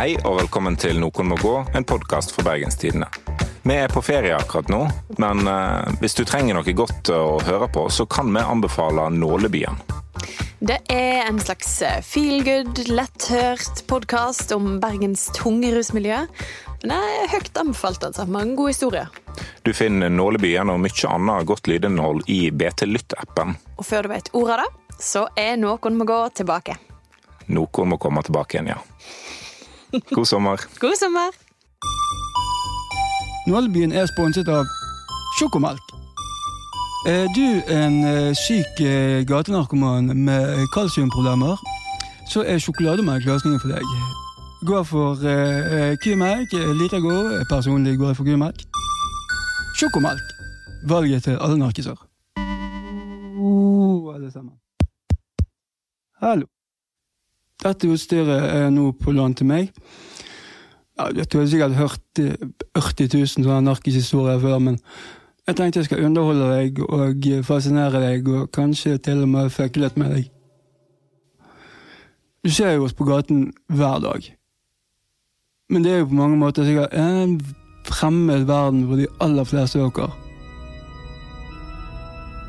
Hei og velkommen til Noen må gå, en podkast fra Bergenstidene. Vi er på ferie akkurat nå, men eh, hvis du trenger noe godt å høre på, så kan vi anbefale Nålebyen. Det er en slags feelgood, feel good, letthørt podkast om Bergens tunge rusmiljø. Men det er høyt anbefalt, altså. Mange gode historier. Du finner Nålebyen og mye annet godt lydinnhold i BT Lytt-appen. Og før du vet ordet av det, så er Noen må gå tilbake. Noen må komme tilbake igjen, ja. God sommer. God sommer! Nålebyen er sponset av Sjokomelk. Er du en eh, syk eh, gatenarkoman med kalsiumproblemer, så er sjokolademelk løsningen for deg. Gå for uh, kumelk. Liker god. Personlig går jeg for kumelk. Sjokomelk. Valget til alle narkiser. Uh, alle sammen. Hallo. Dette utstyret er nå på lån til meg. Ja, du har sikkert hørt 40 000 sånne narkishistorier før, men jeg tenkte jeg skal underholde deg og fascinere deg, og kanskje til og med fucke litt med deg. Du ser jo oss på gaten hver dag. Men det er jo på mange måter sikkert en fremmed verden for de aller fleste dere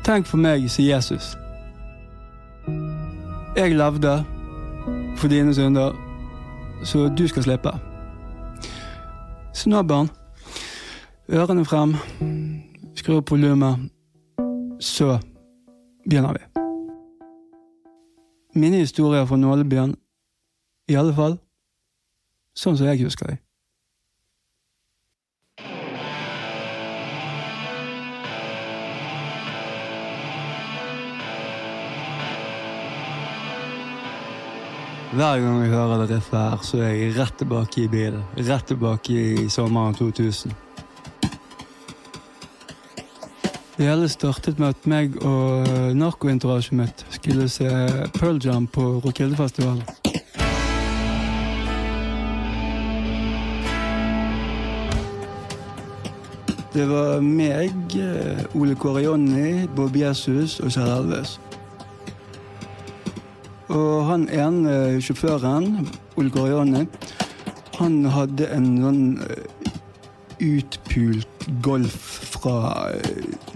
Tenk for meg, sier Jesus. Jeg levde for dine synder, så du skal slippe. Barn, ørene frem, skru opp volumet, så begynner vi. Mine historier fra Nålebyen, i alle fall sånn som jeg husker dem. Hver gang jeg hører det riffet her, så er jeg rett tilbake i bilen. Rett tilbake i sommeren 2000. Det hele startet med at meg og narkoentourasjen mitt skulle se Pearl Jam på Rockildefestivalen. Det var meg, Ole Kåre Jonny, Bob Jesus og Kjell Elves. Og han ene sjåføren, Ole Kåre han hadde en sånn utpult Golf fra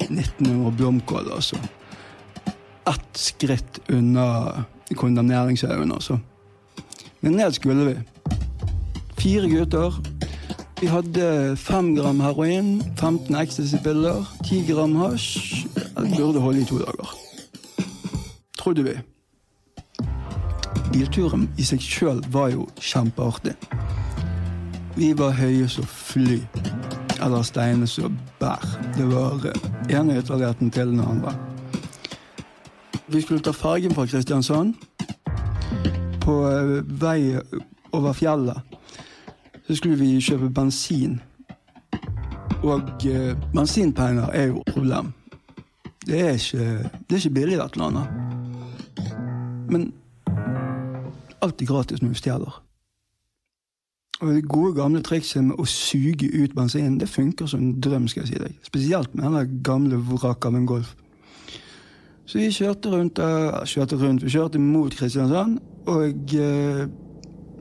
1900 blomkål, altså. Ett skritt unna kondemneringshaugen, altså. Men ned skulle vi. Fire gutter. Vi hadde fem gram heroin, 15 ecstasy-piller, 10 gram hasj. Det burde holde i to dager. Trodde vi. Bilturen i seg sjøl var jo kjempeartig. Vi var høye som fly. Eller steine som bær. Det var ene ytterligheten til den andre. Vi skulle ta fergen fra Kristiansand. På vei over fjellet så skulle vi kjøpe bensin. Og eh, bensinpenger er jo problem. Det er ikke, det er ikke billig i dette landet. Men alt er gratis når du stjeler. Og Det gode, gamle trikset med å suge ut bensinen det funker som en drøm. skal jeg si deg. Spesielt med den gamle vraket av en Golf. Så vi kjørte rundt, uh, kjørte rundt, vi kjørte mot Kristiansand og eh,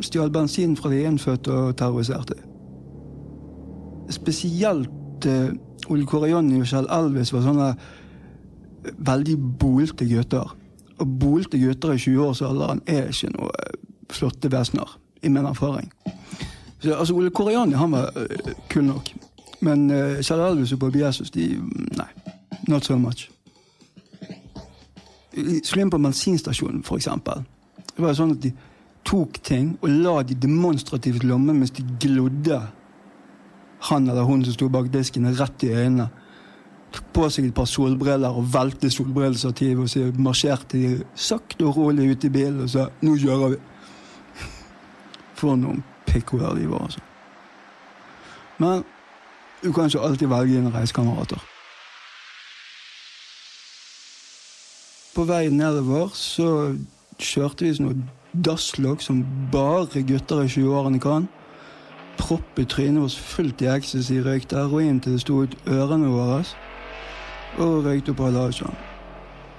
stjal bensin fra de innfødte og terroriserte. Spesielt eh, Ole Kåre og Kjell Elvis var sånne veldig bolte gutter. Og bolte gutter i 20-årsalderen er ikke noe flotte vesener, i min erfaring. Så, altså, Ole Koreani han var uh, kul nok. Men uh, Kjell Elvis og Bob Jesus, de Nei. Not so much. Skulle inn på bensinstasjonen, for eksempel. Det var sånn at de tok ting og la de demonstrativt lomme mens de glodde han eller hun som sto bak disken, rett i øynene. Tok på seg et par solbriller og velte solbrillestativet og så marsjerte de sakte og rolig ut i bilen og sa 'nå kjører vi'. For noen pikkhoder de var, altså. Men du kan ikke alltid velge dine reisekamerater. På vei nedover så kjørte vi sånn dasslokk som bare gutter i 20-årene kan. Proppet trynet vårt fullt i ecstasy, røykte heroin til det sto ut ørene våre. Og røykte opp Halasjan.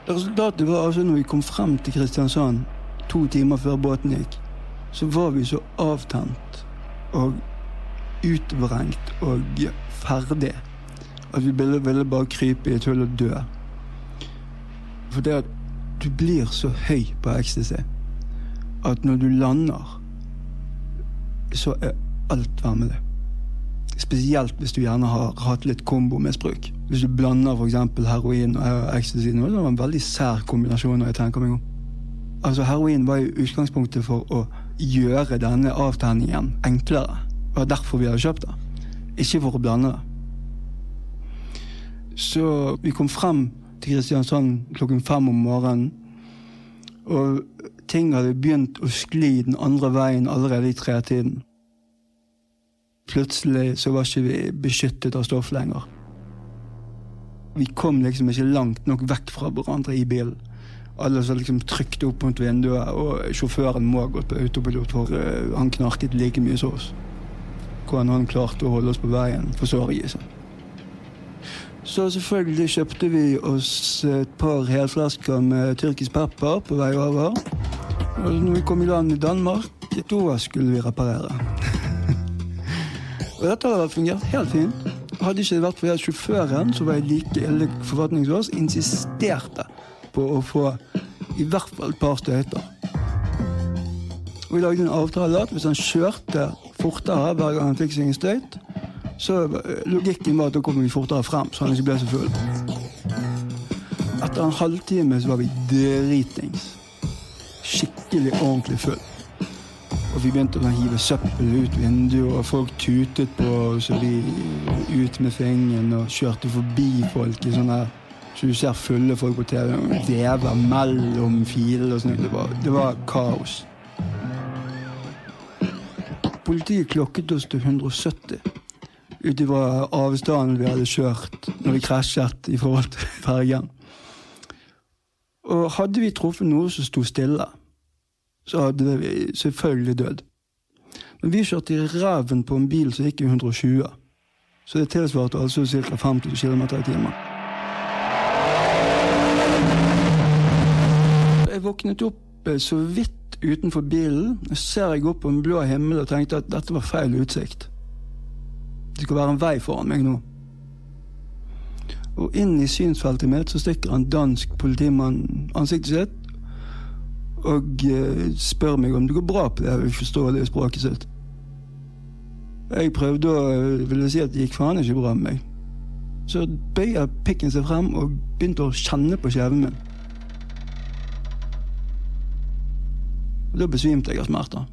Resultatet var altså når vi kom frem til Kristiansand to timer før båten gikk, så var vi så avtent og utvrengt og ferdig. At vi ville, ville bare krype i et hull og dø. For det at du blir så høy på ecstasy at når du lander, så er alt vemmelig. Spesielt hvis du gjerne har hatt litt kombomisbruk. Hvis du blander f.eks. heroin og ecstasy. Det er en veldig sær kombinasjon. når jeg tenker meg om. Altså Heroin var jo utgangspunktet for å gjøre denne avtenningen enklere. Det var derfor vi hadde kjøpt det. Ikke for å blande det. Så vi kom frem til Kristiansand klokken fem om morgenen. Og ting hadde begynt å skli den andre veien allerede i tretiden. Plutselig så var ikke vi beskyttet av stoff lenger. Vi kom liksom ikke langt nok vekk fra hverandre i bilen. Alle så liksom trykte opp mot vinduet, og sjåføren må ha gått på autopilot, for uh, han knarket like mye som oss. Hvordan han klarte å holde oss på veien, forstår jeg seg Så selvfølgelig kjøpte vi oss et par helflasker med tyrkisk pepper på vei over. Og når vi kom i land i Danmark, da skulle vi reparere. og dette hadde fungert helt fint. Hadde ikke det vært for at sjåføren, som var like ille oss insisterte på å få i hvert fall et par støyter. Og vi lagde en avtale at hvis han kjørte fortere hver gang han fikk seg en støyt, så logikken var at da kom vi fortere frem, så han ikke ble så full. Etter en halvtime så var vi dritings. Skikkelig ordentlig full. Og vi begynte å hive søppel ut vinduet, og folk tutet på oss, og vi ut med fingeren og kjørte forbi folk i sånne så du ser fulle folk på TV vever mellom filer og sånt. Det det var kaos. Politiet klokket oss til 170 ut ifra avstanden vi hadde kjørt når vi krasjet i forhold til fergen. Og hadde vi truffet noe som sto stille, så hadde vi selvfølgelig dødd. Men vi kjørte i ræven på en bil som gikk i 120. Så det tilsvarte altså ca. 50 km i timen. Jeg våknet opp eh, så vidt utenfor bilen. Ser jeg opp på en blå himmel og tenkte at dette var feil utsikt. Det skal være en vei foran meg nå. Og inn i synsfeltet mitt så stikker en dansk politimann ansiktet sitt og uh, spør meg om det går bra på det uforståelige språket sitt. Jeg prøvde å ville si at det gikk faen ikke bra med meg. Så bøyer pikken seg frem og begynte å kjenne på kjeven min. Da besvimte jeg av smerter.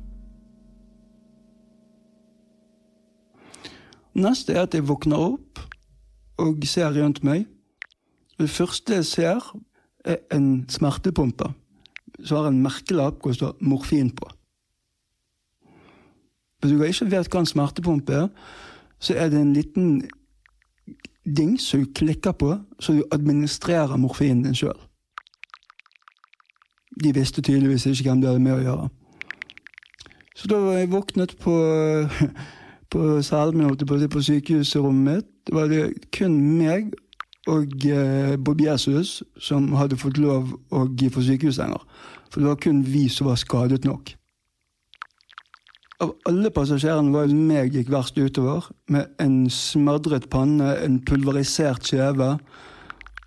Neste er at jeg våkner opp og ser rundt meg. Det første jeg ser, er en smertepumpe som har en merkelapp hvor det står 'morfin' på. Hvis du ikke vet hva en smertepumpe er, så er det en liten ding som du klikker på, så du administrerer morfinen din sjøl. De visste tydeligvis ikke hvem de hadde med å gjøre. Så da var jeg våknet på, på min, på, på sykehusrommet mitt. Det var det kun meg og eh, Bob Jesus som hadde fått lov å få sykehussenger. For det var kun vi som var skadet nok. Av alle passasjerene var det meg gikk verst utover, med en smadret panne, en pulverisert kjeve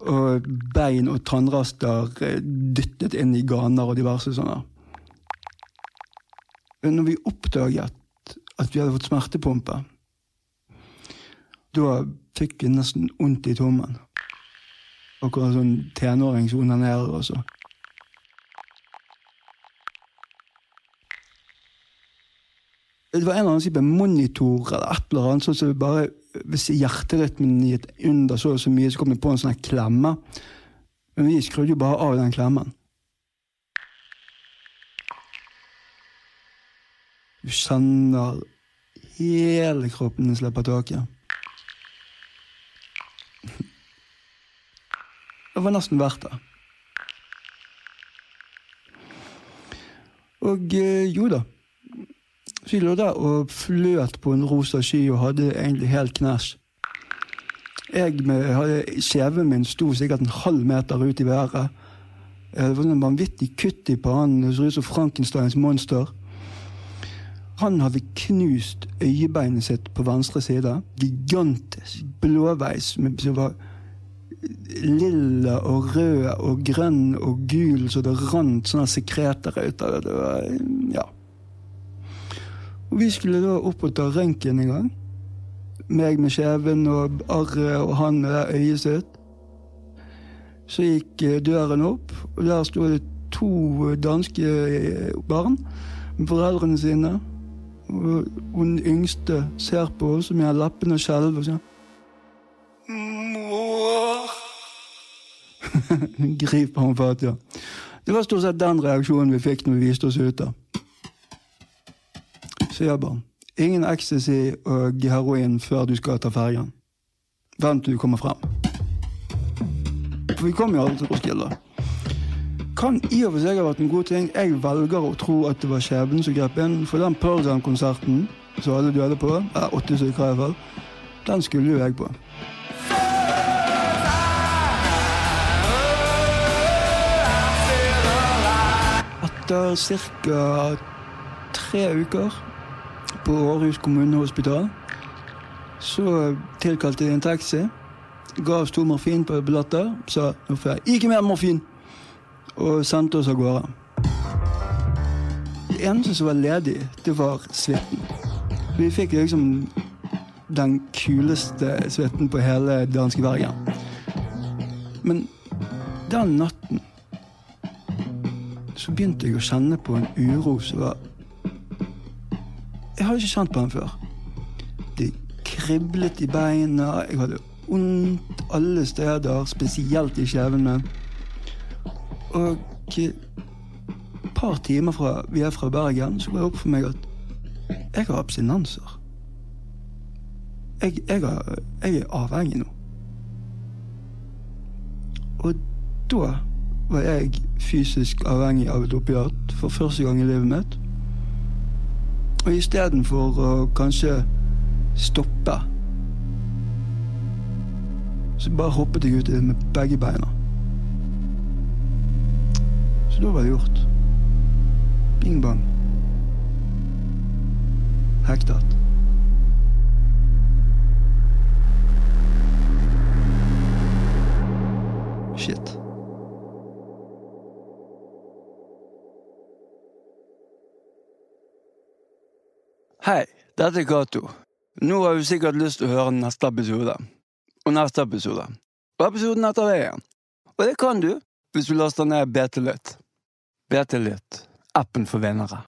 og bein og tannraster eh, dyttet inn i ganer og diverse sånne. Når vi oppdaget at vi hadde fått smertepumpe, da fikk vi nesten vondt i tommen. Akkurat sånn tenåring som onanerer og så. Det var en eller annen type monitor eller et eller annet, sånn som bare hvis hjerterytmen gikk under så og så mye, så kom det på en sånn klemme. Men vi skrudde jo bare av den klemmen. Du kjenner hele kroppen din slipper taket. Det var nesten verdt det. Og eh, jo da. Vi lå der og fløt på en rosa sky og hadde egentlig helt knæsj. Jeg med, hadde Kjeven min sto sikkert en halv meter ut i været. Det var en vanvittig kutt i pannen. Det så ut som Frankensteins monster. Han hadde knust øyebeinet sitt på venstre side. Gigantisk. Blåveis som var lilla og rød og grønn og gul, så det rant sånne sekreter ut av det. det var, ja. Og vi skulle da opp og ta røntgen en gang. Meg med kjeven og arret og han med det øyet sitt. Så gikk eh, døren opp, og der sto det to danske eh, barn med foreldrene sine. Og hun yngste ser på oss med lappene skjelver og sier Mor Griper han fatt, ja. Det var stort sett den reaksjonen vi fikk når vi viste oss ut. Så barn. Ingen ecstasy og heroin før du skal ta fergen. Vent til du kommer frem. For vi kom jo aldri til Roskilde. Kan i og for seg ha vært en god ting. Jeg velger å tro at det var skjebnen som grep inn. For den Pearl Jam-konserten som alle døde på, eller åtte stykker i hvert fall, den skulle jo jeg på. Etter ca. tre uker på Århus kommunehospital så tilkalte de en taxi. Ga oss to morfin på billetter. Sa nå får jeg ikke mer morfin! Og sendte oss av gårde. Det eneste som var ledig, det var suiten. Vi fikk liksom den kuleste suiten på hele danske Bergen. Men den natten så begynte jeg å kjenne på en uro som var Jeg hadde ikke kjent på den før. Det kriblet i beina, jeg hadde vondt alle steder, spesielt i kjevene. Og et par timer fra vi er fra Bergen, så går det opp for meg at jeg har abstinenser. Jeg, jeg, har, jeg er avhengig nå. Og da var jeg fysisk avhengig av et opiat for første gang i livet mitt. Og istedenfor å kanskje stoppe, så bare hoppet jeg uti med begge beina. Så da var det gjort. Bing bang. Hektet. Hei, dette er Cato. Nå har du sikkert lyst til å høre neste episode. Og neste episode. Og episoden etter det igjen. Og det kan du hvis du laster ned BT Lytt. BT Lytt. Appen for vinnere.